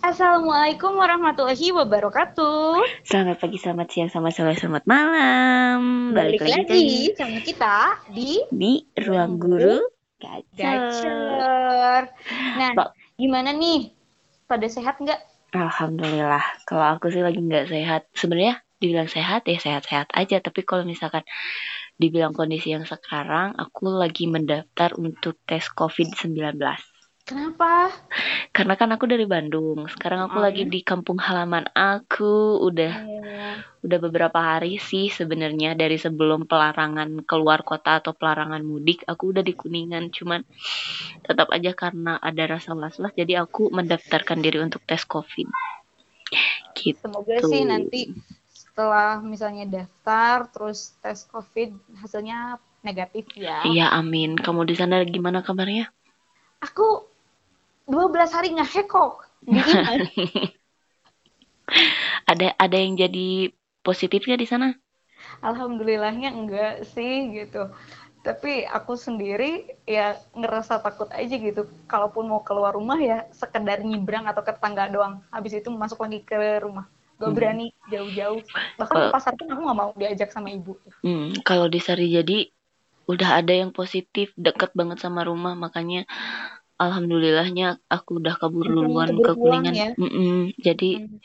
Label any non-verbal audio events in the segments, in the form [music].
Assalamualaikum warahmatullahi wabarakatuh. Selamat pagi, selamat siang, selamat sore, selamat malam. Balik, Balik lagi sama kita di di ruang guru gacor. Nah, Pak. gimana nih? Pada sehat nggak? Alhamdulillah. Kalau aku sih lagi nggak sehat. Sebenarnya dibilang sehat ya sehat-sehat aja. Tapi kalau misalkan dibilang kondisi yang sekarang, aku lagi mendaftar untuk tes COVID-19. Kenapa? Karena kan aku dari Bandung. Sekarang aku oh, lagi ya? di kampung halaman aku. Udah yeah. udah beberapa hari sih sebenarnya dari sebelum pelarangan keluar kota atau pelarangan mudik, aku udah di Kuningan. Cuman tetap aja karena ada rasa was-was jadi aku mendaftarkan diri untuk tes COVID. Gitu. Semoga sih nanti setelah misalnya daftar terus tes COVID hasilnya negatif ya. Iya, amin. Kamu di sana gimana kabarnya? Aku 12 hari ngehekok [laughs] ada ada yang jadi positifnya di sana? Alhamdulillahnya enggak sih gitu. Tapi aku sendiri ya ngerasa takut aja gitu. Kalaupun mau keluar rumah ya sekedar nyebrang atau ke tangga doang. Habis itu masuk lagi ke rumah. Gak hmm. berani jauh-jauh. Bahkan uh, pasar pun aku nggak mau diajak sama ibu. Hmm, kalau di Sari jadi udah ada yang positif deket banget sama rumah makanya alhamdulillahnya aku udah kabur duluan ke kuningan ya? mm -mm. jadi hmm.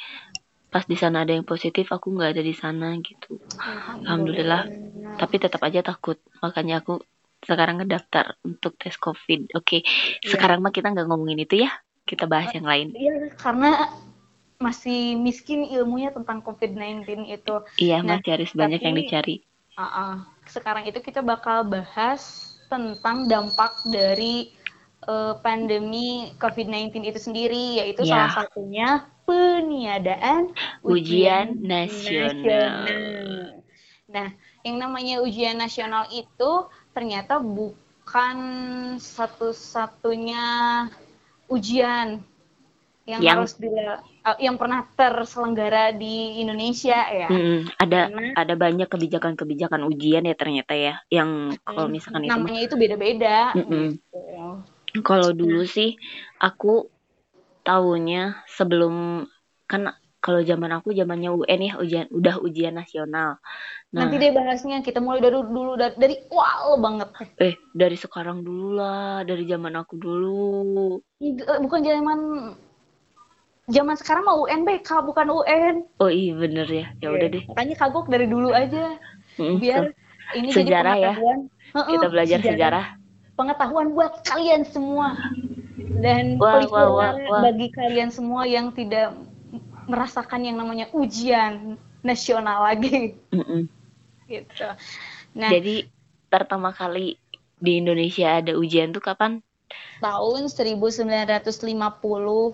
pas di sana ada yang positif aku nggak ada di sana gitu alhamdulillah. alhamdulillah tapi tetap aja takut makanya aku sekarang ngedaftar untuk tes covid oke okay. ya. sekarang mah kita nggak ngomongin itu ya kita bahas yang lain iya karena masih miskin ilmunya tentang covid-19 itu iya nah, masih harus banyak yang dicari uh -uh, sekarang itu kita bakal bahas tentang dampak dari uh, pandemi COVID-19 itu sendiri, yaitu yeah. salah satunya peniadaan ujian, ujian nasional. nasional. Nah, yang namanya ujian nasional itu ternyata bukan satu-satunya ujian yang, yang harus bila uh, yang pernah terselenggara di Indonesia ya. Hmm, ada Karena, ada banyak kebijakan-kebijakan ujian ya ternyata ya, yang kalau misalkan namanya itu beda-beda. Mm -mm. Gitu. Kalau dulu sih aku tahunya sebelum kan kalau zaman aku zamannya UN ya ujian udah ujian nasional. Nah, Nanti deh bahasnya kita mulai dari dulu dari, dari wow banget. Eh dari sekarang dulu lah dari zaman aku dulu. Eh, bukan zaman zaman sekarang mau UNBK bukan UN. Oh iya bener ya ya udah deh. Makanya kagok dari dulu aja biar ini sejarah jadi ya. Kita belajar sejarah. sejarah pengetahuan buat kalian semua dan wah, wah, wah, wah. bagi kalian semua yang tidak merasakan yang namanya ujian nasional lagi. Gitu. Nah, jadi pertama kali di Indonesia ada ujian tuh kapan? Tahun 1950.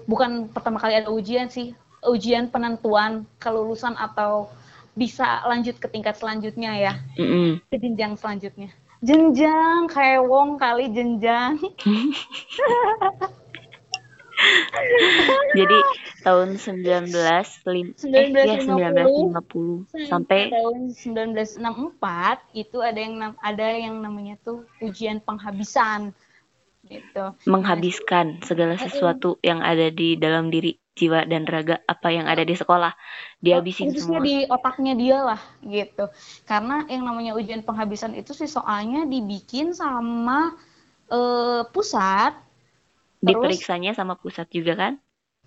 Bukan pertama kali ada ujian sih. Ujian penentuan kelulusan atau bisa lanjut ke tingkat selanjutnya ya. Mm -mm. Ke jenjang selanjutnya jenjang kayak wong kali jenjang. Jadi tahun 19 lim, 1950, eh, ya 1950 sampai tahun 1964 itu ada yang ada yang namanya tuh ujian penghabisan gitu. Menghabiskan segala sesuatu yang ada di dalam diri jiwa dan raga apa yang ada di sekolah. Dihabisin oh, semua. di otaknya dia lah gitu. Karena yang namanya ujian penghabisan itu sih soalnya dibikin sama uh, pusat. Diperiksanya sama pusat juga kan?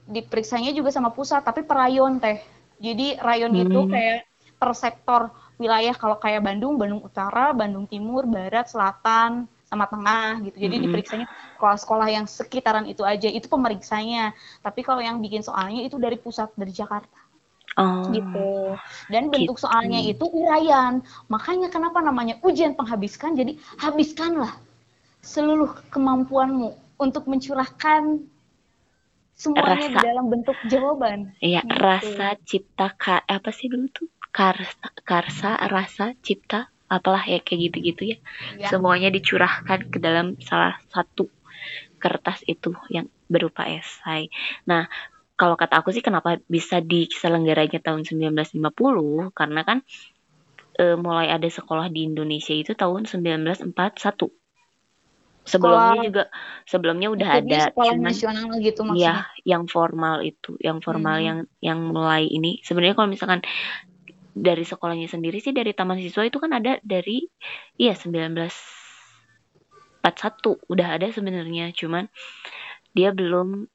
Diperiksanya juga sama pusat tapi per rayon teh. Jadi rayon hmm. itu kayak per sektor wilayah. Kalau kayak Bandung Bandung Utara Bandung Timur Barat Selatan sama tengah gitu. Jadi mm-hmm. diperiksanya sekolah-sekolah yang sekitaran itu aja. Itu pemeriksanya. Tapi kalau yang bikin soalnya itu dari pusat dari Jakarta. Oh, gitu. Dan bentuk gitu. soalnya itu uraian. Makanya kenapa namanya ujian penghabiskan? Jadi habiskanlah seluruh kemampuanmu untuk mencurahkan semuanya rasa, di dalam bentuk jawaban. Iya, gitu. rasa cipta ka, apa sih dulu tuh? Karsa, karsa, rasa, cipta, apalah ya kayak gitu-gitu ya. ya. Semuanya dicurahkan ke dalam salah satu kertas itu yang berupa esai. Nah, kalau kata aku sih kenapa bisa diselenggaranya tahun 1950 karena kan e, mulai ada sekolah di Indonesia itu tahun 1941. sebelumnya sekolah, juga sebelumnya udah ada sekolah cuman nasional gitu maksudnya ya yang formal itu yang formal hmm. yang yang mulai ini sebenarnya kalau misalkan dari sekolahnya sendiri sih dari taman siswa itu kan ada dari iya 1941 udah ada sebenarnya cuman dia belum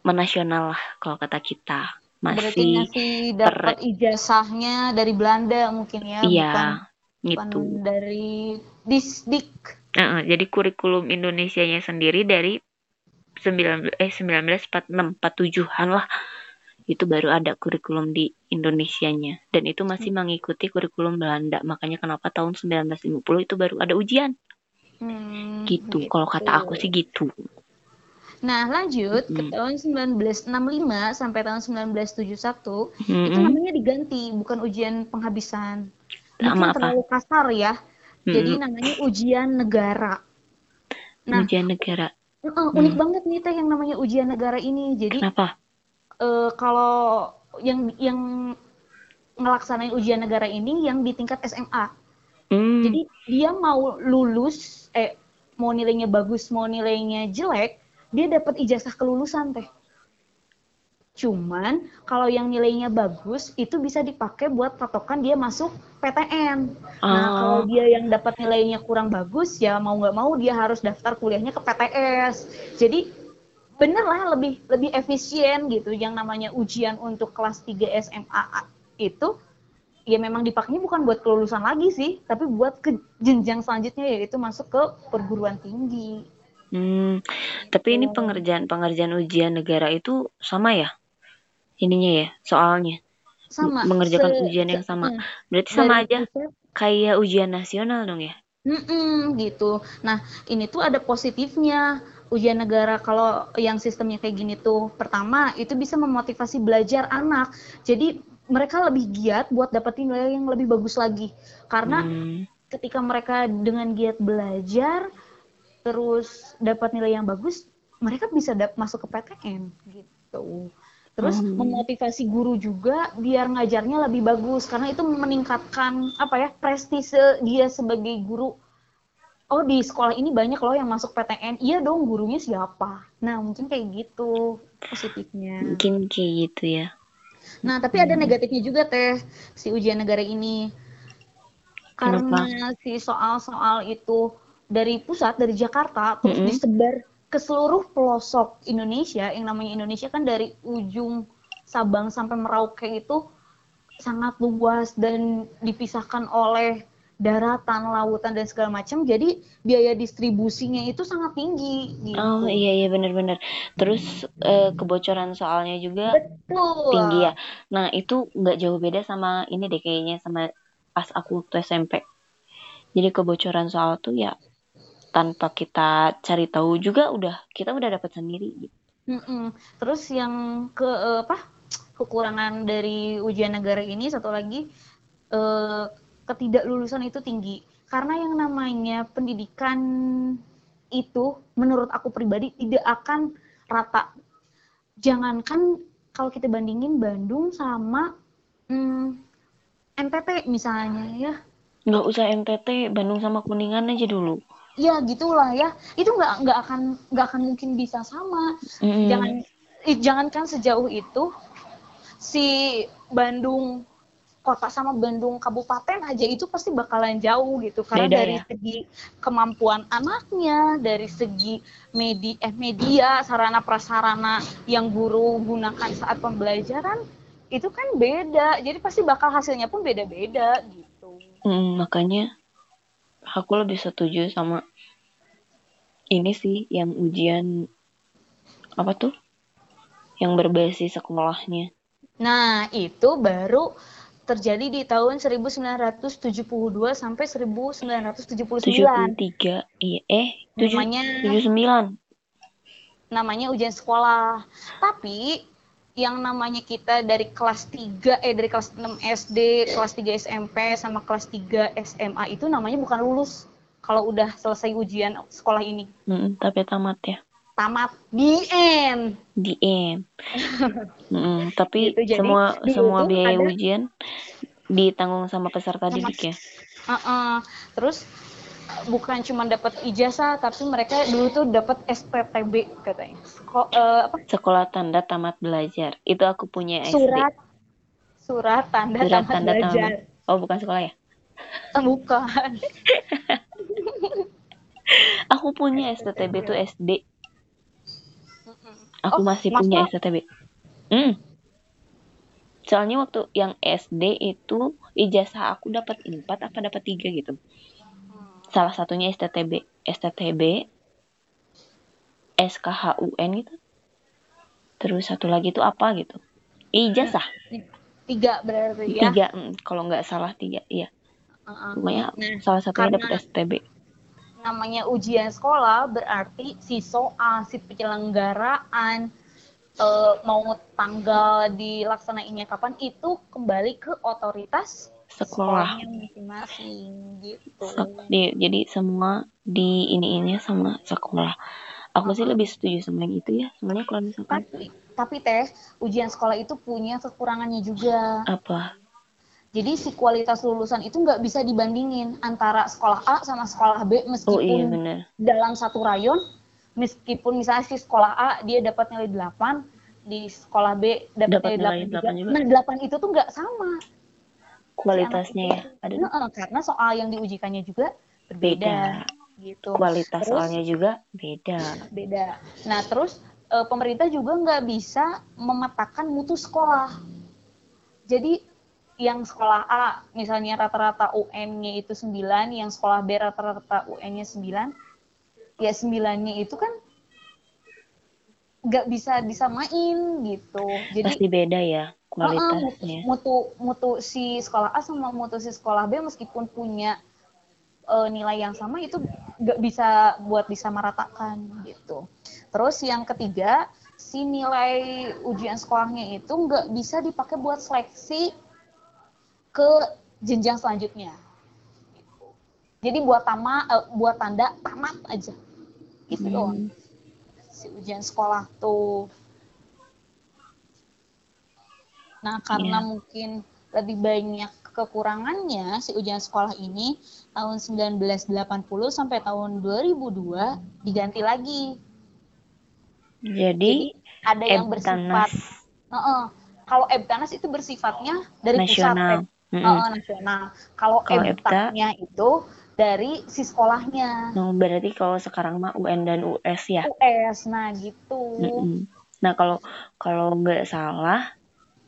menasional lah kalau kata kita. Masih Berarti masih dapat ijazahnya dari Belanda mungkin ya iya bukan, gitu. bukan dari Disdik uh, jadi kurikulum Indonesia-nya sendiri dari 19 eh 1946 47-an lah itu baru ada kurikulum di Indonesianya dan itu masih hmm. mengikuti kurikulum Belanda makanya kenapa tahun 1950 itu baru ada ujian hmm, gitu. gitu kalau kata aku sih gitu Nah, lanjut hmm. ke tahun 1965 sampai tahun 1971 hmm. itu namanya diganti, bukan ujian penghabisan. Mungkin terlalu kasar ya. Hmm. Jadi namanya ujian negara. Nah, ujian negara. Uh, unik hmm. banget nih teh yang namanya ujian negara ini. Jadi Kenapa? Uh, kalau yang yang ngelaksanain ujian negara ini yang di tingkat SMA. Hmm. Jadi dia mau lulus eh mau nilainya bagus, mau nilainya jelek, dia dapat ijazah kelulusan teh. Cuman kalau yang nilainya bagus itu bisa dipakai buat patokan dia masuk PTN. Oh. Nah kalau dia yang dapat nilainya kurang bagus ya mau nggak mau dia harus daftar kuliahnya ke PTS. Jadi bener lah lebih lebih efisien gitu. Yang namanya ujian untuk kelas 3 SMA itu ya memang dipakainya bukan buat kelulusan lagi sih, tapi buat ke jenjang selanjutnya yaitu masuk ke perguruan tinggi. Hmm, tapi ini pengerjaan pengerjaan ujian negara itu sama ya? Ininya ya, soalnya. Sama. Mengerjakan se ujian yang sama. Hmm. Berarti sama aja kayak ujian nasional dong ya? Mm-mm, gitu. Nah, ini tuh ada positifnya ujian negara kalau yang sistemnya kayak gini tuh. Pertama, itu bisa memotivasi belajar anak. Jadi mereka lebih giat buat dapetin nilai yang lebih bagus lagi. Karena hmm. ketika mereka dengan giat belajar, terus dapat nilai yang bagus, mereka bisa masuk ke PTN gitu. Terus hmm. memotivasi guru juga biar ngajarnya lebih bagus karena itu meningkatkan apa ya prestise dia sebagai guru. Oh di sekolah ini banyak loh yang masuk PTN. Iya dong gurunya siapa? Nah mungkin kayak gitu positifnya. Mungkin kayak gitu ya. Nah tapi hmm. ada negatifnya juga teh si ujian negara ini. Karena Kenapa? si soal-soal itu dari pusat dari Jakarta terus mm -hmm. disebar ke seluruh pelosok Indonesia yang namanya Indonesia kan dari ujung Sabang sampai Merauke itu sangat luas dan dipisahkan oleh daratan, lautan dan segala macam. Jadi biaya distribusinya itu sangat tinggi. Gitu. Oh iya iya benar-benar. Terus uh, kebocoran soalnya juga Betul. tinggi ya. Nah itu nggak jauh beda sama ini deh kayaknya sama pas aku waktu SMP. Jadi kebocoran soal tuh ya tanpa kita cari tahu juga udah kita udah dapat sendiri gitu. Mm-mm. Terus yang ke uh, apa kekurangan dari ujian negara ini satu lagi uh, ketidaklulusan itu tinggi karena yang namanya pendidikan itu menurut aku pribadi tidak akan rata. Jangankan kalau kita bandingin Bandung sama hmm, NTT misalnya ya. Nggak usah NTT, Bandung sama Kuningan aja dulu ya gitulah ya itu nggak nggak akan nggak akan mungkin bisa sama mm. jangan jangankan sejauh itu si Bandung kota sama Bandung kabupaten aja itu pasti bakalan jauh gitu karena Beda, dari ya? segi kemampuan anaknya dari segi media eh media sarana prasarana yang guru gunakan saat pembelajaran itu kan beda jadi pasti bakal hasilnya pun beda-beda gitu mm, makanya aku lebih setuju sama ini sih yang ujian apa tuh yang berbasis sekolahnya. Nah, itu baru terjadi di tahun 1972 sampai 1979. 73. Iya, eh, namanya 79. Namanya ujian sekolah. Tapi yang namanya kita dari kelas 3 eh dari kelas 6 SD, kelas 3 SMP sama kelas 3 SMA itu namanya bukan lulus kalau udah selesai ujian sekolah ini. Mm, tapi tamat ya. Tamat di end. Di end. [laughs] mm, tapi gitu, semua semua biaya ada, ujian ditanggung sama peserta sama, didik ya. Uh -uh. Terus bukan cuma dapat ijazah tapi mereka dulu tuh dapat STTB katanya Seko, uh, apa? sekolah tanda tamat belajar itu aku punya SD surat surat tanda surat tamat tanda belajar tamat. oh bukan sekolah ya eh, bukan [laughs] aku punya STTB tuh SD aku oh, masih punya STTB hmm. Soalnya waktu yang SD itu ijazah aku dapat 4 apa dapat 3 gitu. Salah satunya STTB STTB SKHUN gitu. Terus satu lagi itu apa gitu? Ijazah. Tiga berarti ya? Tiga mm, kalau nggak salah tiga iya. Uh -uh. nah, salah satunya dapat STB namanya ujian sekolah berarti si soal si penyelenggaraan uh, mau tanggal dilaksanainnya kapan itu kembali ke otoritas sekolah masing-masing gitu. Di, jadi semua di ini ini sama sekolah. Aku sih lebih setuju sama yang itu ya. Soalnya kalau misalkan tapi, tapi teh ujian sekolah itu punya kekurangannya juga. Apa? Jadi si kualitas lulusan itu nggak bisa dibandingin antara sekolah A sama sekolah B meskipun oh, iya, bener. dalam satu rayon meskipun misalnya si sekolah A dia dapat nilai 8 di sekolah B dapat nilai 8, 8 juga. Nah, 8 itu tuh nggak sama. Kualitasnya ya ada nah, karena soal yang diujikannya juga berbeda beda. gitu. Kualitas terus, soalnya juga beda. Beda. Nah terus e, pemerintah juga nggak bisa memetakan mutu sekolah. Jadi yang sekolah A misalnya rata-rata UN-nya itu 9, yang sekolah B rata-rata UN-nya 9, ya 9-nya itu kan nggak bisa disamain gitu. Jadi pasti beda ya kualitasnya. Uh, mutu mutu si sekolah A sama mutu si sekolah B meskipun punya uh, nilai yang sama itu nggak bisa buat disamaratakan gitu. Terus yang ketiga si nilai ujian sekolahnya itu nggak bisa dipakai buat seleksi ke jenjang selanjutnya. Jadi buat tama uh, buat tanda tamat aja gitu hmm. doang. Si ujian sekolah tuh Nah, karena yeah. mungkin lebih banyak kekurangannya si ujian sekolah ini tahun 1980 sampai tahun 2002 diganti lagi. Jadi, Jadi ada yang bersifat uh -uh, kalau Ebtanas itu bersifatnya dari nasional. pusat mm -hmm. uh, nasional. Kalau Ebtanya itu dari si sekolahnya. No, berarti kalau sekarang mah UN dan US ya. US, nah gitu. Mm -hmm. Nah kalau kalau nggak salah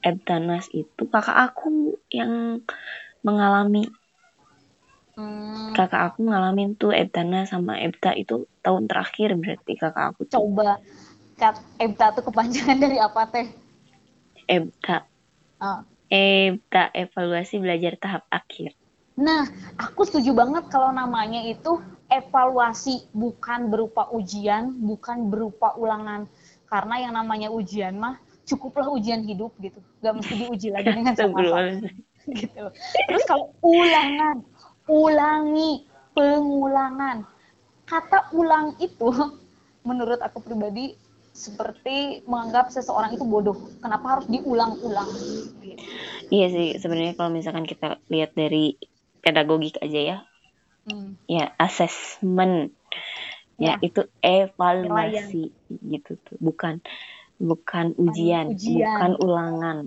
Ebtanas itu kakak aku yang mengalami hmm. kakak aku ngalamin tuh Ebtanas sama Ebta itu tahun terakhir berarti kakak aku tuh. coba Kak Ebta tuh kepanjangan [laughs] dari apa teh Ebta oh. Ebta evaluasi belajar tahap akhir. Nah aku setuju banget kalau namanya itu evaluasi bukan berupa ujian bukan berupa ulangan. Karena yang namanya ujian mah cukuplah ujian hidup gitu. Nggak mesti diuji lagi [laughs] dengan sama gitu. Terus kalau ulangan ulangi pengulangan. Kata ulang itu [laughs] menurut aku pribadi seperti menganggap seseorang itu bodoh. Kenapa harus diulang-ulang? Iya sih sebenarnya kalau misalkan kita lihat dari pedagogik aja ya. Hmm. ya assessment. Ya, ya. itu evaluasi gitu tuh. Bukan bukan ujian, ujian. bukan ulangan.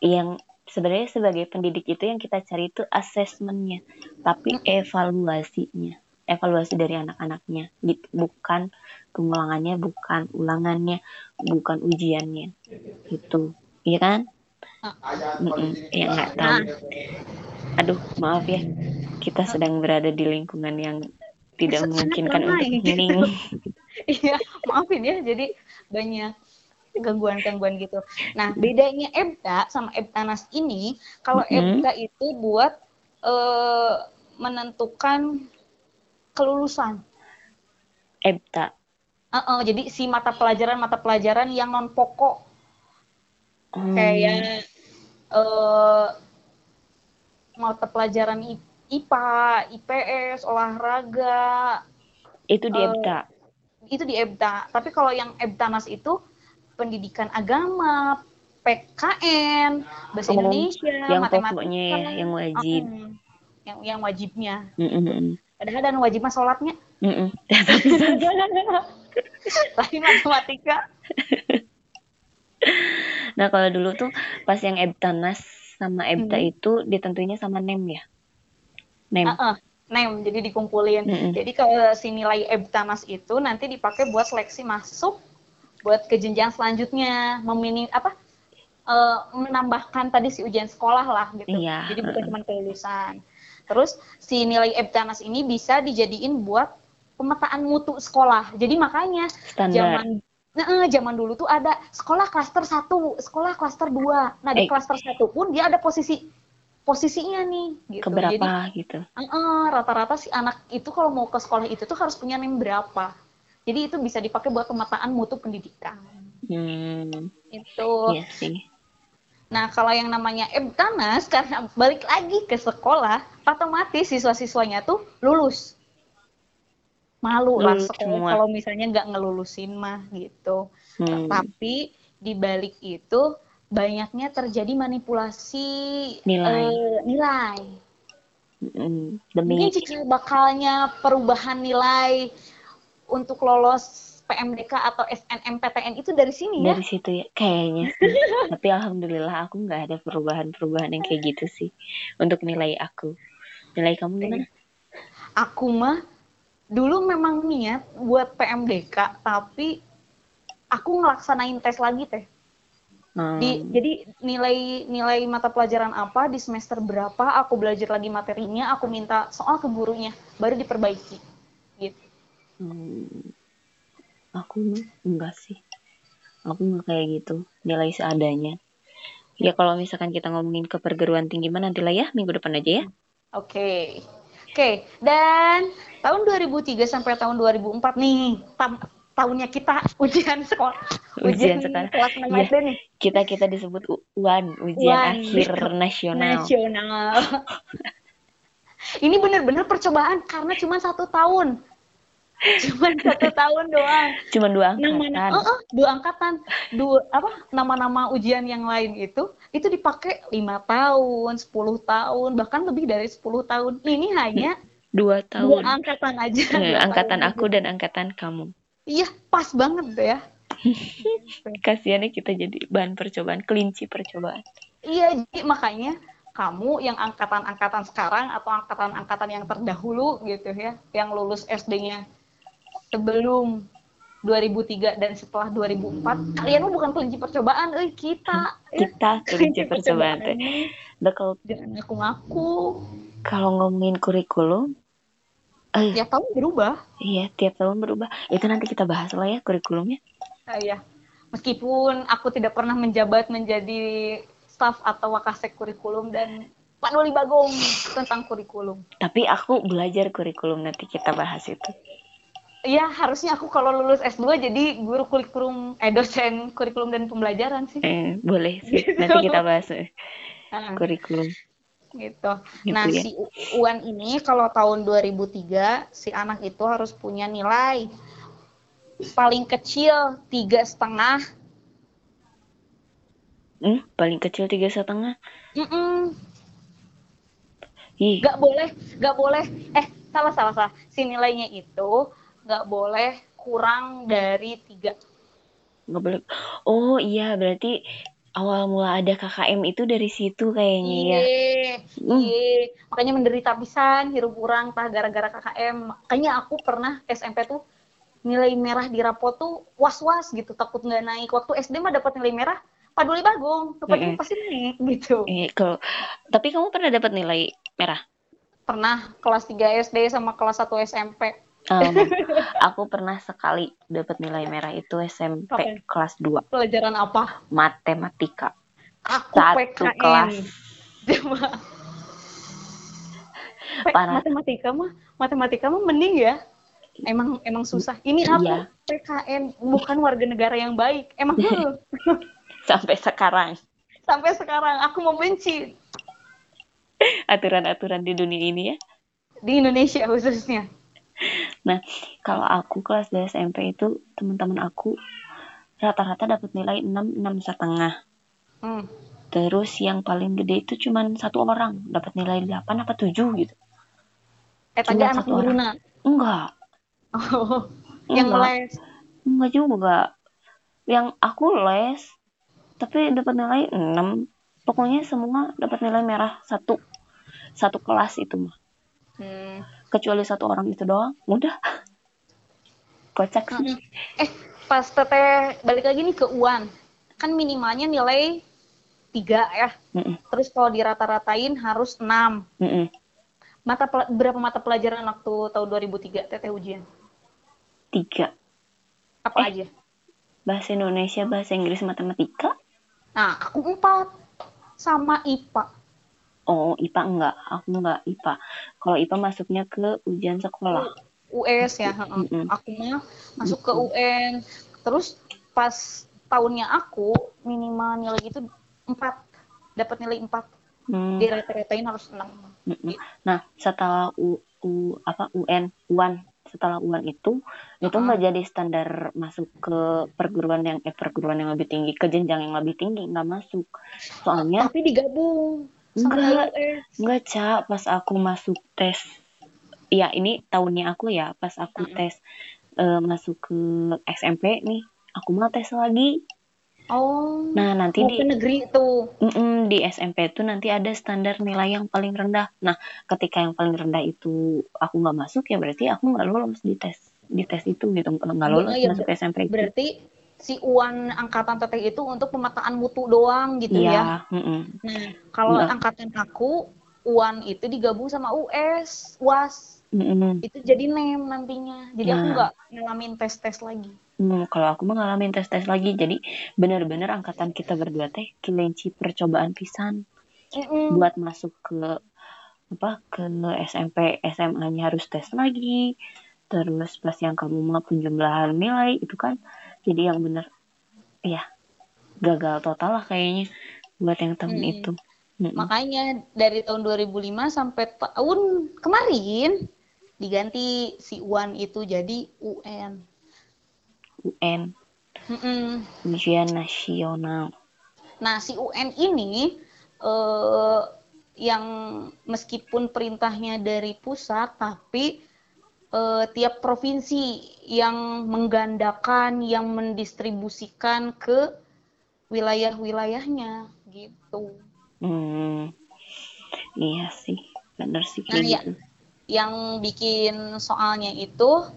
Yang sebenarnya sebagai pendidik itu yang kita cari itu asesmennya, tapi evaluasinya, evaluasi dari anak-anaknya, gitu. bukan pengulangannya, bukan ulangannya, bukan ujiannya, gitu, iya kan? Mm -mm, ya nggak tahu. Aduh, maaf ya, kita sedang berada di lingkungan yang tidak memungkinkan untuk healing. [laughs] Iya, maafin ya. Jadi banyak gangguan-gangguan gitu. Nah, bedanya EBTA sama EBTANAS ini, kalau mm -hmm. EBTA itu buat uh, menentukan kelulusan. EBTA. Uh -uh, jadi si mata pelajaran-mata pelajaran yang non pokok, hmm. kayak uh, mata pelajaran IPA, IPS, olahraga. Itu di EBTA. Uh, itu di EBTA. Tapi kalau yang EBTANAS itu pendidikan agama, PKN, bahasa oh, Indonesia, yang matematika, ya, yang wajib. yang yang wajibnya. Mm -hmm. Padahal dan wajib mah sholatnya. Mm -mm. [laughs] Lagi matematika. [laughs] nah kalau dulu tuh pas yang Ebtanas sama Ebta hmm. itu ditentunya sama NEM ya? NEM. Uh -uh. NEM, jadi dikumpulin. Mm. Jadi kalau si nilai Ebtanas itu nanti dipakai buat seleksi masuk buat ke jenjang selanjutnya, meminim apa? Uh, menambahkan tadi si ujian sekolah lah gitu. Iya. Jadi bukan cuma kelulusan. Terus si nilai Ebtanas ini bisa dijadiin buat pemetaan mutu sekolah. Jadi makanya Standar. zaman Nah, zaman dulu tuh ada sekolah klaster satu, sekolah klaster dua. Nah, di eh. klaster satu pun dia ada posisi posisinya nih gitu. Keberapa Jadi, gitu. Rata-rata si anak itu kalau mau ke sekolah itu tuh harus punya name berapa. Jadi itu bisa dipakai buat pemetaan mutu pendidikan. Hmm. Itu. Iya sih. Nah, kalau yang namanya Ebtanas karena balik lagi ke sekolah, otomatis siswa-siswanya tuh lulus. Malu lah sekolah kalau misalnya nggak ngelulusin mah gitu. Hmm. Tapi di balik itu banyaknya terjadi manipulasi nilai. Uh, nilai. Mm, demi Mungkin cikal bakalnya perubahan nilai untuk lolos PMDK atau SNMPTN itu dari sini ya? Dari situ ya, kayaknya sih. [laughs] Tapi alhamdulillah aku nggak ada perubahan-perubahan yang kayak gitu sih untuk nilai aku. Nilai kamu gimana? Aku mah dulu memang niat buat PMDK, tapi aku ngelaksanain tes lagi teh. Hmm. Di, jadi nilai nilai mata pelajaran apa di semester berapa aku belajar lagi materinya, aku minta soal ke gurunya, baru diperbaiki. Gitu. Hmm. Aku enggak sih. Aku enggak kayak gitu. Nilai seadanya. Ya kalau misalkan kita ngomongin ke perguruan tinggi mana nanti lah ya minggu depan aja ya. Oke. Okay. Oke, okay. dan tahun 2003 sampai tahun 2004 nih, tahunnya kita [laughs] ujian sekolah ujian, ujian sekolah kelas 6 ya, nih kita kita disebut UAN ujian Uan. akhir nasional nasional [laughs] ini benar-benar percobaan karena cuma satu tahun cuma satu tahun doang. Cuma dua angkatan. nama, oh, oh, dua angkatan. Dua apa nama-nama ujian yang lain itu itu dipakai lima tahun sepuluh tahun bahkan lebih dari sepuluh tahun. Ini hanya dua tahun. dua angkatan aja. Eh, angkatan aku dan angkatan kamu. Iya, pas banget deh ya. [laughs] Kasiannya kita jadi bahan percobaan, kelinci percobaan. Iya, jadi makanya kamu yang angkatan-angkatan sekarang atau angkatan-angkatan yang terdahulu gitu ya, yang lulus SD-nya sebelum 2003 dan setelah 2004, kalian mah bukan kelinci percobaan, eh kita. Kita kelinci percobaan. Udah kalau jangan ngaku-ngaku. Kalau ngomongin kurikulum, Uh, tiap tahun berubah. Iya, tiap tahun berubah. Itu nanti kita bahas lah ya kurikulumnya. Uh, iya. Meskipun aku tidak pernah menjabat menjadi staf atau wakasek kurikulum dan Pak Noli Bagong tentang kurikulum. Tapi aku belajar kurikulum nanti kita bahas itu. Iya, harusnya aku kalau lulus S2 jadi guru kurikulum, eh dosen kurikulum dan pembelajaran sih. Eh, boleh sih. [laughs] Nanti kita bahas uh, kurikulum gitu. gitu nah, ya? si UAN ini kalau tahun 2003 si anak itu harus punya nilai paling kecil tiga setengah. Hmm, paling kecil tiga setengah. Gak boleh, gak boleh. Eh, salah salah salah. Si nilainya itu gak boleh kurang dari tiga. Gak boleh. Oh iya, berarti awal mula ada KKM itu dari situ kayaknya ya. Iya, mm. Makanya menderita pisan, hirup kurang tah gara-gara KKM. Makanya aku pernah SMP tuh nilai merah di rapot tuh was-was gitu, takut nggak naik. Waktu SD mah dapat nilai merah, paduli bagong, dapat mm -hmm. pasti naik gitu. Iya, kalau tapi kamu pernah dapat nilai merah? Pernah, kelas 3 SD sama kelas 1 SMP. Um, aku pernah sekali dapat nilai merah itu SMP okay. kelas 2. Pelajaran apa? Matematika. Aku Satu PKN. kelas. [laughs] Parah. Matematika mah matematika mah mending ya. Emang emang susah. Ini aku iya. PKN bukan warga negara yang baik. Emang [laughs] Sampai sekarang. Sampai sekarang aku membenci aturan-aturan di dunia ini ya. Di Indonesia khususnya [laughs] nah kalau aku kelas di SMP itu teman-teman aku rata-rata dapat nilai 6 enam setengah hmm. terus yang paling gede itu cuma satu orang dapat nilai 8 apa 7 gitu Eta anak guruna. Enggak. Oh, [laughs] yang les. Enggak juga. Yang aku les, tapi dapat nilai 6. Pokoknya semua dapat nilai merah satu. Satu kelas itu mah. Hmm. Kecuali satu orang itu doang, udah. Kocak sih. Eh, pas teteh balik lagi nih ke UAN. Kan minimalnya nilai tiga ya. Mm -mm. Terus kalau dirata-ratain harus enam. Mm -mm. Mata berapa mata pelajaran waktu tahun 2003 teteh ujian? Tiga. Apa eh, aja? Bahasa Indonesia, bahasa Inggris, matematika. Nah, aku empat sama IPA. Oh, IPA enggak. Aku enggak IPA. Kalau IPA masuknya ke ujian sekolah. US ya. Mm -mm. Aku mah masuk ke UN. Terus pas tahunnya aku minimal nilai itu empat dapat nilai empat hmm. di rata-ratain harus enam gitu. nah setelah U, U apa UN UAN setelah UAN itu uh-huh. itu nggak jadi standar masuk ke perguruan yang eh perguruan yang lebih tinggi ke jenjang yang lebih tinggi nggak masuk soalnya tapi digabung enggak enggak cak pas aku masuk tes ya ini tahunnya aku ya pas aku uh-huh. tes uh, masuk ke SMP nih aku mau tes lagi Oh. Nah, nanti di negeri itu. Mm di SMP itu nanti ada standar nilai yang paling rendah. Nah, ketika yang paling rendah itu aku nggak masuk ya berarti aku nggak lolos di tes di tes itu gitu nggak lolos ya, masuk SMP. Itu. Berarti si uan angkatan teteh itu untuk pemetaan mutu doang gitu ya. ya. Mm Nah, kalau angkatan aku uan itu digabung sama US, UAS. Mm. Itu jadi name nantinya. Jadi nah. aku nggak ngalamin tes-tes lagi. Hmm, kalau aku mengalami tes-tes lagi, jadi benar-benar angkatan kita berdua teh kelinci percobaan pisan mm buat masuk ke apa ke SMP SMA-nya harus tes lagi terus plus yang kamu mau penjumlahan nilai itu kan jadi yang benar ya gagal total lah kayaknya buat yang tahun mm. itu. Mm makanya dari tahun 2005 sampai tahun kemarin diganti si UAN itu jadi UN UN ujian nasional. Nah si UN ini eh, yang meskipun perintahnya dari pusat tapi eh, tiap provinsi yang menggandakan yang mendistribusikan ke wilayah-wilayahnya gitu hmm iya sih benar sih nah, ya, gitu. yang bikin soalnya itu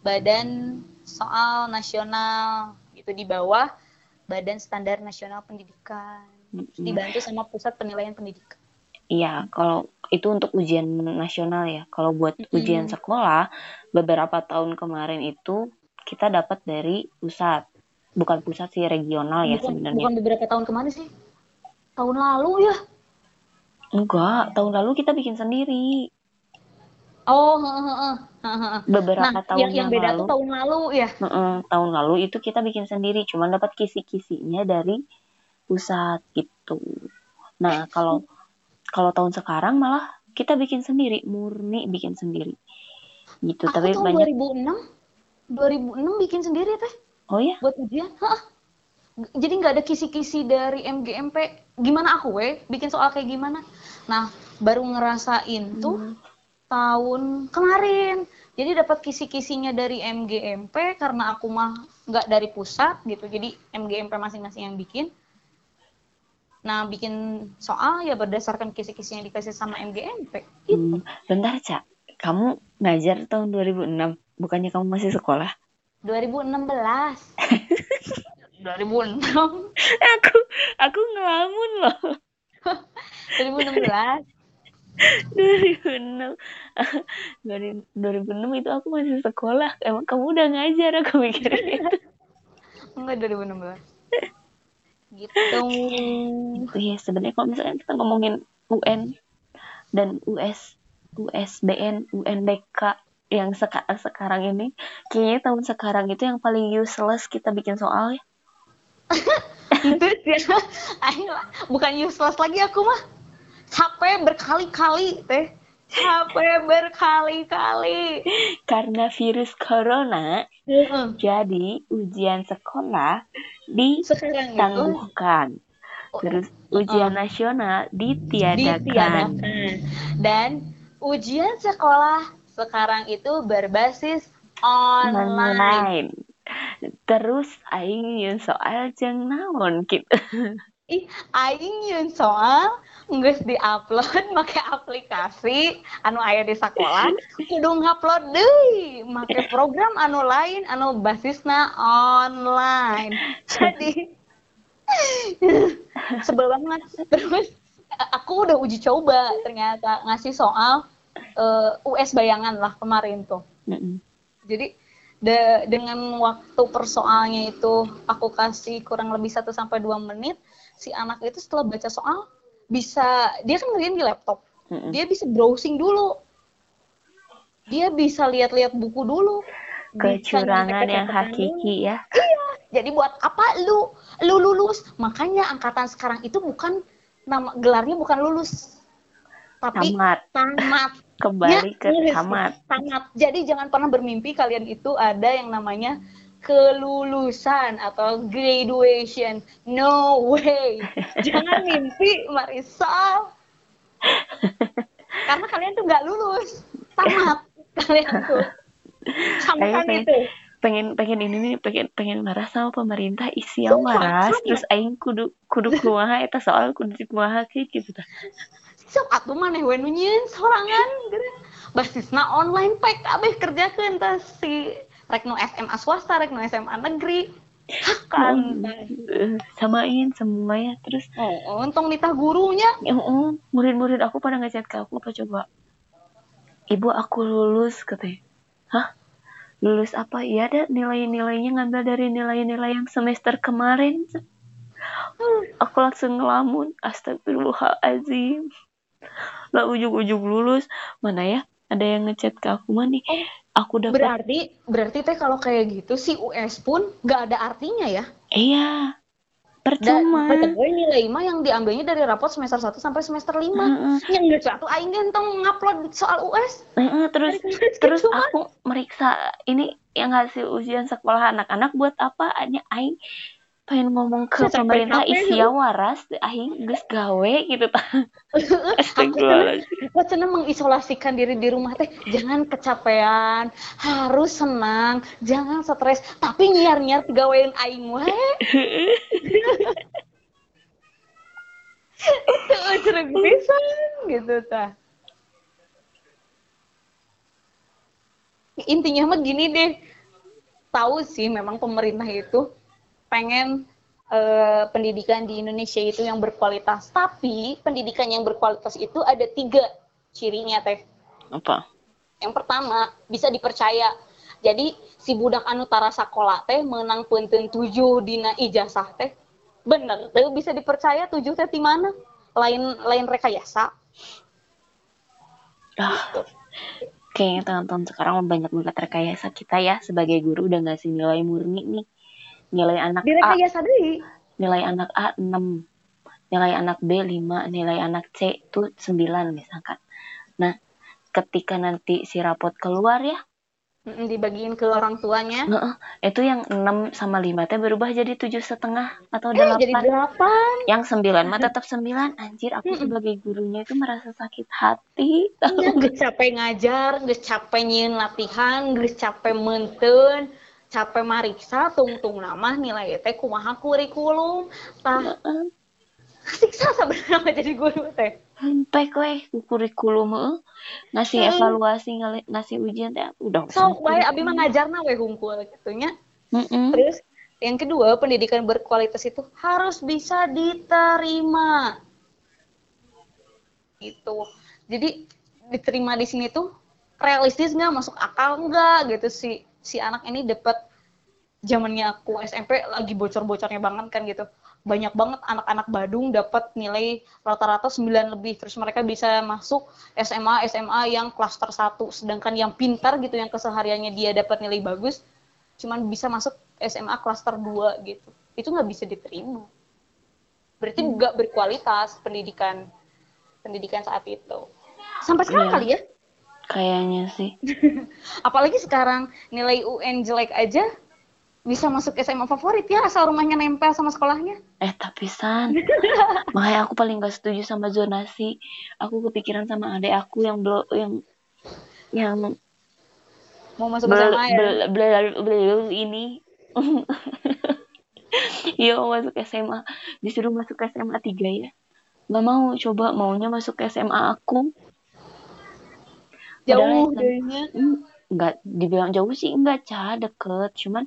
badan soal nasional itu di bawah Badan Standar Nasional Pendidikan dibantu sama Pusat Penilaian Pendidikan. Iya, kalau itu untuk ujian nasional ya. Kalau buat mm-hmm. ujian sekolah, beberapa tahun kemarin itu kita dapat dari pusat, bukan pusat sih regional ya sebenarnya. Bukan beberapa tahun kemarin sih, tahun lalu ya. Enggak, tahun lalu kita bikin sendiri. Oh, uh, uh, uh, beberapa nah, tahun yang, yang beda lalu, tuh tahun lalu ya. Tahun lalu itu kita bikin sendiri, cuma dapat kisi-kisinya dari pusat gitu. Nah kalau kalau tahun sekarang malah kita bikin sendiri, murni bikin sendiri. Gitu. Aku Tapi tahun banyak. 2006, 2006 bikin sendiri teh. Oh ya? Buat ujian. Hah. Jadi nggak ada kisi-kisi dari MGMP. Gimana aku weh bikin soal kayak gimana? Nah baru ngerasain tuh. Hmm tahun kemarin. Jadi dapat kisi-kisinya dari MGMP karena aku mah nggak dari pusat gitu. Jadi MGMP masing-masing yang bikin. Nah, bikin soal ya berdasarkan kisi-kisi yang dikasih sama MGMP. Gitu. Hmm, bentar, Cak. Kamu ngajar tahun 2006. Bukannya kamu masih sekolah? 2016. 2006. [laughs] [laughs] aku aku ngelamun loh. 2016. 2006 2006 itu aku masih sekolah emang kamu udah ngajar aku mikir itu enggak 2016 gitu. Itu ya sebenarnya kalau misalnya kita ngomongin UN dan US USBN UNBK yang seka sekarang ini kayaknya tahun sekarang itu yang paling useless kita bikin soal ya. Itu ya bukan useless lagi aku mah. Capek berkali-kali teh. Capek berkali-kali. Karena virus corona mm-hmm. jadi ujian sekolah ditangguhkan terus ujian uh, nasional ditiadakan. ditiadakan dan ujian sekolah sekarang itu berbasis online. online. Terus aing soal jeng naon gitu. [laughs] Ih, aing soal nggak diupload [laughs] pakai aplikasi anu ayah di sekolah kudu ngupload deh pakai program anu lain anu basisnya online. Jadi [laughs] sebel banget. Terus aku udah uji coba ternyata ngasih soal uh, eh, US bayangan lah kemarin tuh. Jadi de, dengan waktu persoalnya itu aku kasih kurang lebih 1 sampai dua menit, si anak itu setelah baca soal bisa dia kan ngerjain di laptop. Mm-hmm. Dia bisa browsing dulu. Dia bisa lihat-lihat buku dulu. Kecurangan yang hakiki ya. Iya. Jadi buat apa lu lu lulus? Makanya angkatan sekarang itu bukan nama gelarnya bukan lulus tapi tamat. Tamat. [laughs] Kembali ya, ke tamat. Tamat. Jadi jangan pernah bermimpi kalian itu ada yang namanya kelulusan atau graduation. No way. [laughs] Jangan mimpi, Marisol. Karena kalian tuh nggak lulus. Tamat. [laughs] Kalian tuh. Sampai itu pengen pengen ini nih pengen pengen marah sama pemerintah isi yang marah terus aing kudu kudu kumaha eta soal kudu kumaha gitu ta sok atuh maneh we nunyeun sorangan basisna online pack abeh kerjakeun teh si rek nu SMA swasta rek nu SMA negeri. Kan. samain semua ya terus? Oh, untung nita gurunya. Oh, murid-murid aku pada ngechat ke aku apa coba. Ibu aku lulus katanya. Hah? Lulus apa? Ya ada nilai-nilainya ngambil dari nilai-nilai yang semester kemarin. Aku langsung ngelamun. Astagfirullahaladzim. Lah ujung-ujung lulus. Mana ya? Ada yang ngechat ke aku mana nih oh, aku dapat berarti berarti teh kalau kayak gitu si US pun nggak ada artinya ya? Iya percuma. Dan gue nilai mah yang diambilnya dari rapot semester 1 sampai semester 5 uh -uh. yang gak satu aing ganteng ngupload soal US uh -uh, terus terus aku meriksa ini yang hasil ujian sekolah anak-anak buat apa? Aing pengen ngomong ke Sampai pemerintah isia waras aing geus gawe gitu tah aku senang mengisolasikan diri di rumah teh. Jangan kecapean harus senang jangan stres tapi nyiar-nyiar gawein aing wae cerek pisan gitu tah intinya mah gini deh. Tahu sih memang pemerintah itu pengen uh, pendidikan di Indonesia itu yang berkualitas. Tapi pendidikan yang berkualitas itu ada tiga cirinya teh. Apa? Yang pertama bisa dipercaya. Jadi si budak anu tara sekolah teh menang punten tujuh dina ijazah teh. Bener tuh bisa dipercaya tujuh teh di mana? Lain lain rekayasa. Ah. Gitu. Kayaknya teman-teman sekarang banyak banget rekayasa kita ya sebagai guru udah ngasih nilai murni nih nilai anak Direkayasa A deui. nilai anak A 6 nilai anak B 5 nilai anak C itu 9 misalkan nah ketika nanti si rapot keluar ya dibagiin ke orang tuanya. Itu yang 6 sama 5 teh berubah jadi tujuh setengah atau eh, 8. jadi 8. Yang 9 mah tetap 9. Anjir, aku sebagai gurunya itu merasa sakit hati. Iya, gak capek ngajar, gak capek nyin latihan, gak capek menten, capek mariksa tungtung nama nilai teh kumaha kurikulum. Tah. Siksa sebenarnya [laughs] jadi guru teh. Sampai kue kurikulum ngasih hmm. evaluasi ngasih ujian teh udah so baik abi mah ngajarna we hungkul gitunya. Mm -mm. terus yang kedua pendidikan berkualitas itu harus bisa diterima. Gitu. Jadi diterima di sini tuh realistis nggak? Masuk akal nggak? Gitu sih si anak ini dapat zamannya aku SMP lagi bocor-bocornya banget kan gitu. Banyak banget anak-anak Badung dapat nilai rata-rata 9 lebih. Terus mereka bisa masuk SMA SMA yang klaster 1 sedangkan yang pintar gitu yang kesehariannya dia dapat nilai bagus cuman bisa masuk SMA klaster 2 gitu. Itu nggak bisa diterima. Berarti hmm. nggak berkualitas pendidikan pendidikan saat itu. Sampai sekarang iya. kali ya Kayaknya sih. [laughs] Apalagi sekarang nilai UN jelek aja bisa masuk SMA favorit ya asal rumahnya nempel sama sekolahnya. Eh tapi San, [laughs] makanya aku paling gak setuju sama zonasi. Aku kepikiran sama adik aku yang belum yang yang mau masuk SMA ya. Belum ini. [laughs] Iya masuk SMA, disuruh masuk SMA 3 ya. Gak mau coba maunya masuk SMA aku. Jauh darinya. Enggak dibilang jauh sih enggak, Ca, deket. Cuman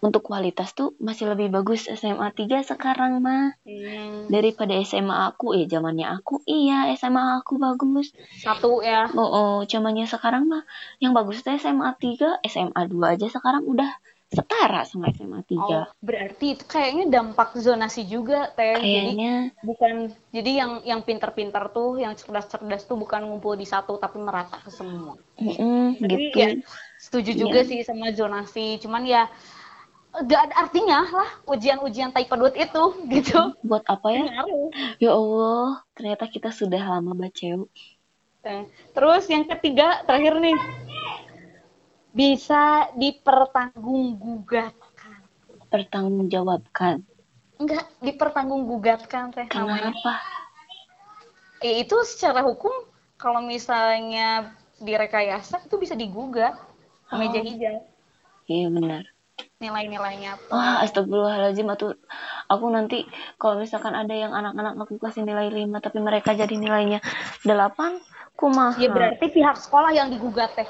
untuk kualitas tuh masih lebih bagus SMA 3 sekarang mah hmm. daripada SMA aku ya zamannya aku iya SMA aku bagus satu ya oh, oh zamannya sekarang mah yang bagus tuh SMA 3 SMA 2 aja sekarang udah setara sama SMA 3. Oh, berarti itu kayaknya dampak zonasi juga, Teh. Kayaknya jadi, bukan jadi yang yang pintar-pintar tuh, yang cerdas-cerdas tuh bukan ngumpul di satu tapi merata ke semua. Mm -hmm, gitu. Ya, setuju juga yeah. sih sama zonasi. Cuman ya gak ada artinya lah ujian-ujian tai pedut itu gitu. Buat apa ya? Ya Allah, ternyata kita sudah lama baca. Terus yang ketiga terakhir nih bisa dipertanggunggugatan. Pertanggungjawabkan. Enggak, dipertanggunggugatan teh Kenapa? Eh, itu secara hukum kalau misalnya direkayasa itu bisa digugat oh. meja hijau. Iya benar nilai-nilainya Wah, astagfirullahaladzim atau aku nanti kalau misalkan ada yang anak-anak aku kasih nilai 5 tapi mereka jadi nilainya 8, kumaha? Ya berarti pihak sekolah yang digugat teh.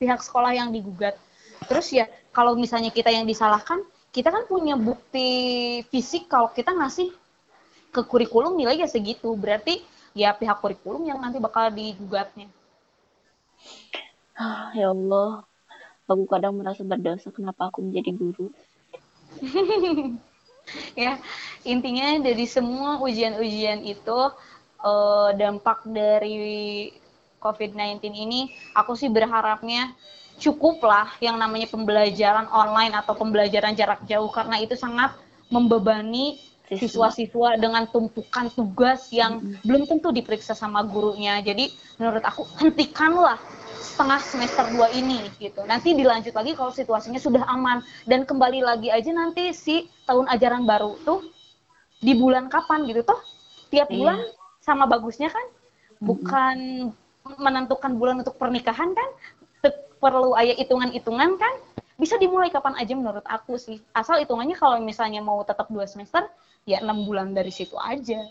Pihak sekolah yang digugat. Terus ya kalau misalnya kita yang disalahkan, kita kan punya bukti fisik kalau kita ngasih ke kurikulum nilainya segitu. Berarti ya pihak kurikulum yang nanti bakal digugatnya. Ah, ya Allah, aku kadang merasa berdosa kenapa aku menjadi guru [laughs] ya intinya dari semua ujian-ujian itu uh, dampak dari COVID-19 ini aku sih berharapnya cukuplah yang namanya pembelajaran online atau pembelajaran jarak jauh karena itu sangat membebani siswa-siswa dengan tumpukan tugas yang mm -hmm. belum tentu diperiksa sama gurunya. Jadi menurut aku hentikanlah setengah semester 2 ini gitu. Nanti dilanjut lagi kalau situasinya sudah aman dan kembali lagi aja nanti si tahun ajaran baru tuh di bulan kapan gitu tuh. Tiap iya. bulan sama bagusnya kan bukan mm-hmm. Menentukan bulan untuk pernikahan kan perlu ayah hitungan-hitungan kan bisa dimulai kapan aja menurut aku sih asal hitungannya kalau misalnya mau tetap dua semester ya enam bulan dari situ aja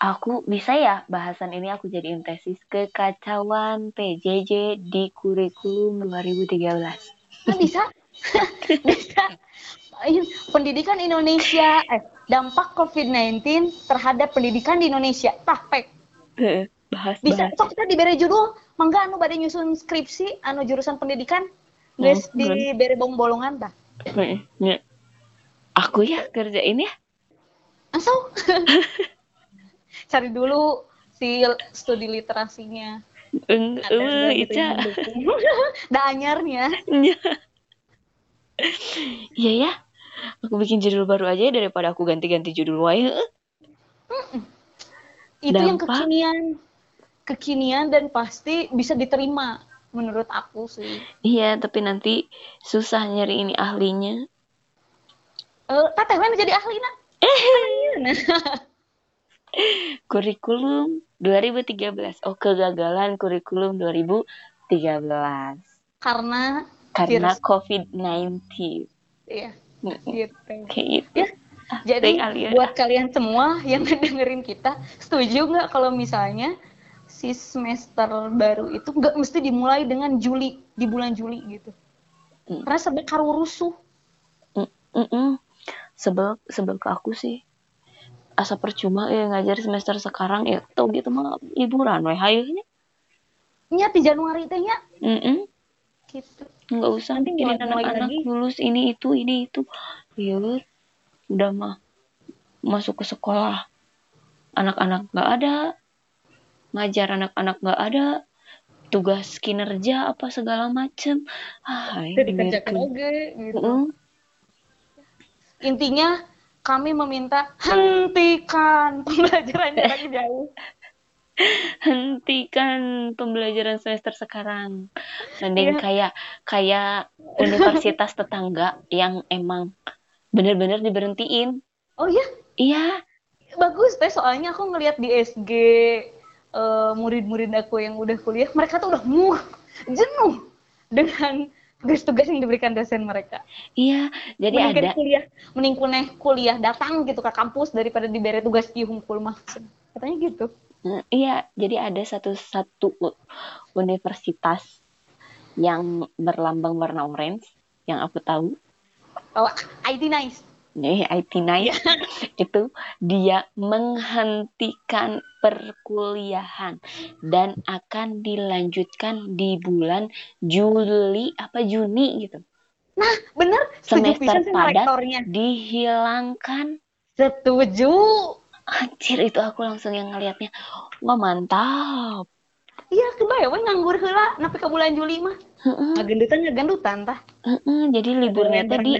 Aku bisa ya bahasan ini aku jadiin tesis kekacauan PJJ di kurikulum 2013. Nah, bisa? [laughs] bisa. Pendidikan Indonesia, eh, dampak COVID-19 terhadap pendidikan di Indonesia. Tah, pek. Bahas, Bisa, sok kita diberi judul, mangga anu pada nyusun skripsi, anu jurusan pendidikan, guys, oh, diberi bong bolongan, tah. Ya. Aku ya kerjain ya. Asal. [laughs] cari dulu si studi literasinya. Eng, uh, itu [laughs] da anyarnya. Iya ya. Aku bikin judul baru aja daripada aku ganti-ganti judul wae. Itu Dampak. yang kekinian. Kekinian dan pasti bisa diterima menurut aku sih. Iya, tapi nanti susah nyari ini ahlinya. Eh, uh, teteh jadi ahli nak. Eh. [laughs] kurikulum 2013. Oh, kegagalan kurikulum 2013. Karena karena COVID-19. Iya. Gitu. Kayak gitu. Ya. Ah, jadi buat kalian semua yang [laughs] dengerin kita, setuju nggak kalau misalnya si semester baru itu nggak mesti dimulai dengan Juli di bulan Juli gitu? Mm. Karena sebel karu rusuh. Mm -mm. Sebel sebel ke aku sih asa percuma ya ngajar semester sekarang ya tau gitu mah liburan weh hayunya nya di Januari teh nya mm -mm. gitu nggak usah nanti mikirin anak-anak lulus ini itu ini itu ya udah mah masuk ke sekolah anak-anak nggak ada ngajar anak-anak nggak ada tugas kinerja apa segala macem ah dikerjakan oke gitu. -uh. intinya kami meminta hentikan pembelajaran jarak jauh. [laughs] hentikan pembelajaran semester sekarang mending yeah. kayak kayak universitas tetangga yang emang bener-bener diberhentiin oh iya iya bagus teh soalnya aku ngelihat di SG uh, murid-murid aku yang udah kuliah mereka tuh udah muak jenuh dengan tugas-tugas yang diberikan dosen mereka. Iya, jadi mending ada kuliah, mending kuliah, kuliah datang gitu ke kampus daripada diberi tugas di hunkul maksud. Katanya gitu. Hmm, iya, jadi ada satu-satu universitas yang berlambang warna orange yang aku tahu. Oh, IT nice nih IT Night [laughs] itu dia menghentikan perkuliahan dan akan dilanjutkan di bulan Juli apa Juni gitu. Nah, benar. Semester padat dihilangkan. Setuju. Anjir itu aku langsung yang ngelihatnya. Wah, mantap. Iya, kebayang nganggur heula napi ke bulan Juli mah. Heeh. Ngagendutan ngagendutan tah. Heeh, jadi liburnya tadi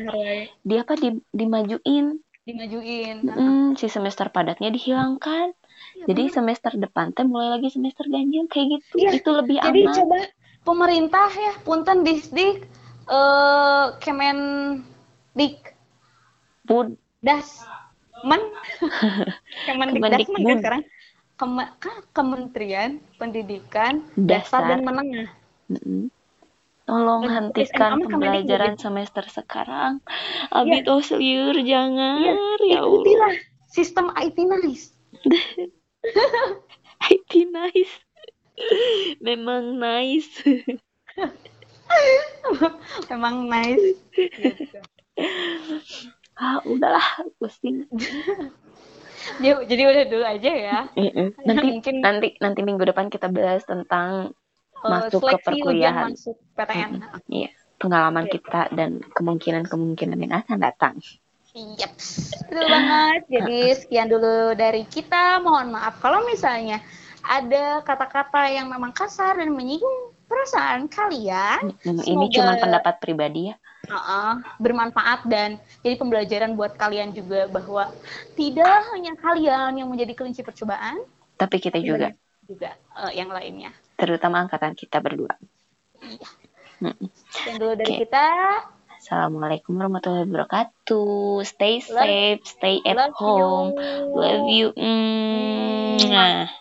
di apa di, dimajuin. Dimajuin. Heeh, si semester padatnya dihilangkan. Ya, jadi bener. semester depan teh mulai lagi semester ganjil kayak gitu. Ya, itu lebih aman. Jadi coba pemerintah ya punten disdik eh uh, Kemen Dik Pud Das Men [laughs] Kemen Dik Das men sekarang Kementerian Pendidikan Dasar, Dasar dan Menengah. Mm-hmm. Tolong Dan hentikan pembelajaran semester sekarang. Abi ya. liur jangan ya, ya Allah. sistem IT nice. [laughs] IT nice. Memang nice. [laughs] Memang nice. Gitu. [laughs] Ah, udahlah, pusing. [laughs] jadi udah dulu aja ya. [laughs] Nanti mungkin nanti nanti minggu depan kita bahas tentang uh, masuk ke perkuliahan. Masuk PTN. Iya, pengalaman okay. kita dan kemungkinan-kemungkinan yang akan datang. Yep, betul banget. Jadi sekian dulu dari kita. Mohon maaf kalau misalnya ada kata-kata yang memang kasar dan menyinggung perasaan kalian. Hmm, ini cuma pendapat pribadi ya. Uh -uh, bermanfaat dan jadi pembelajaran buat kalian juga bahwa tidak hanya kalian yang menjadi kelinci percobaan, tapi kita juga juga uh, yang lainnya. Terutama angkatan kita berdua. Iya. Hmm. Dulu dari okay. kita. Assalamualaikum warahmatullahi wabarakatuh. Stay safe, stay at Love home. You. Love you. Mm.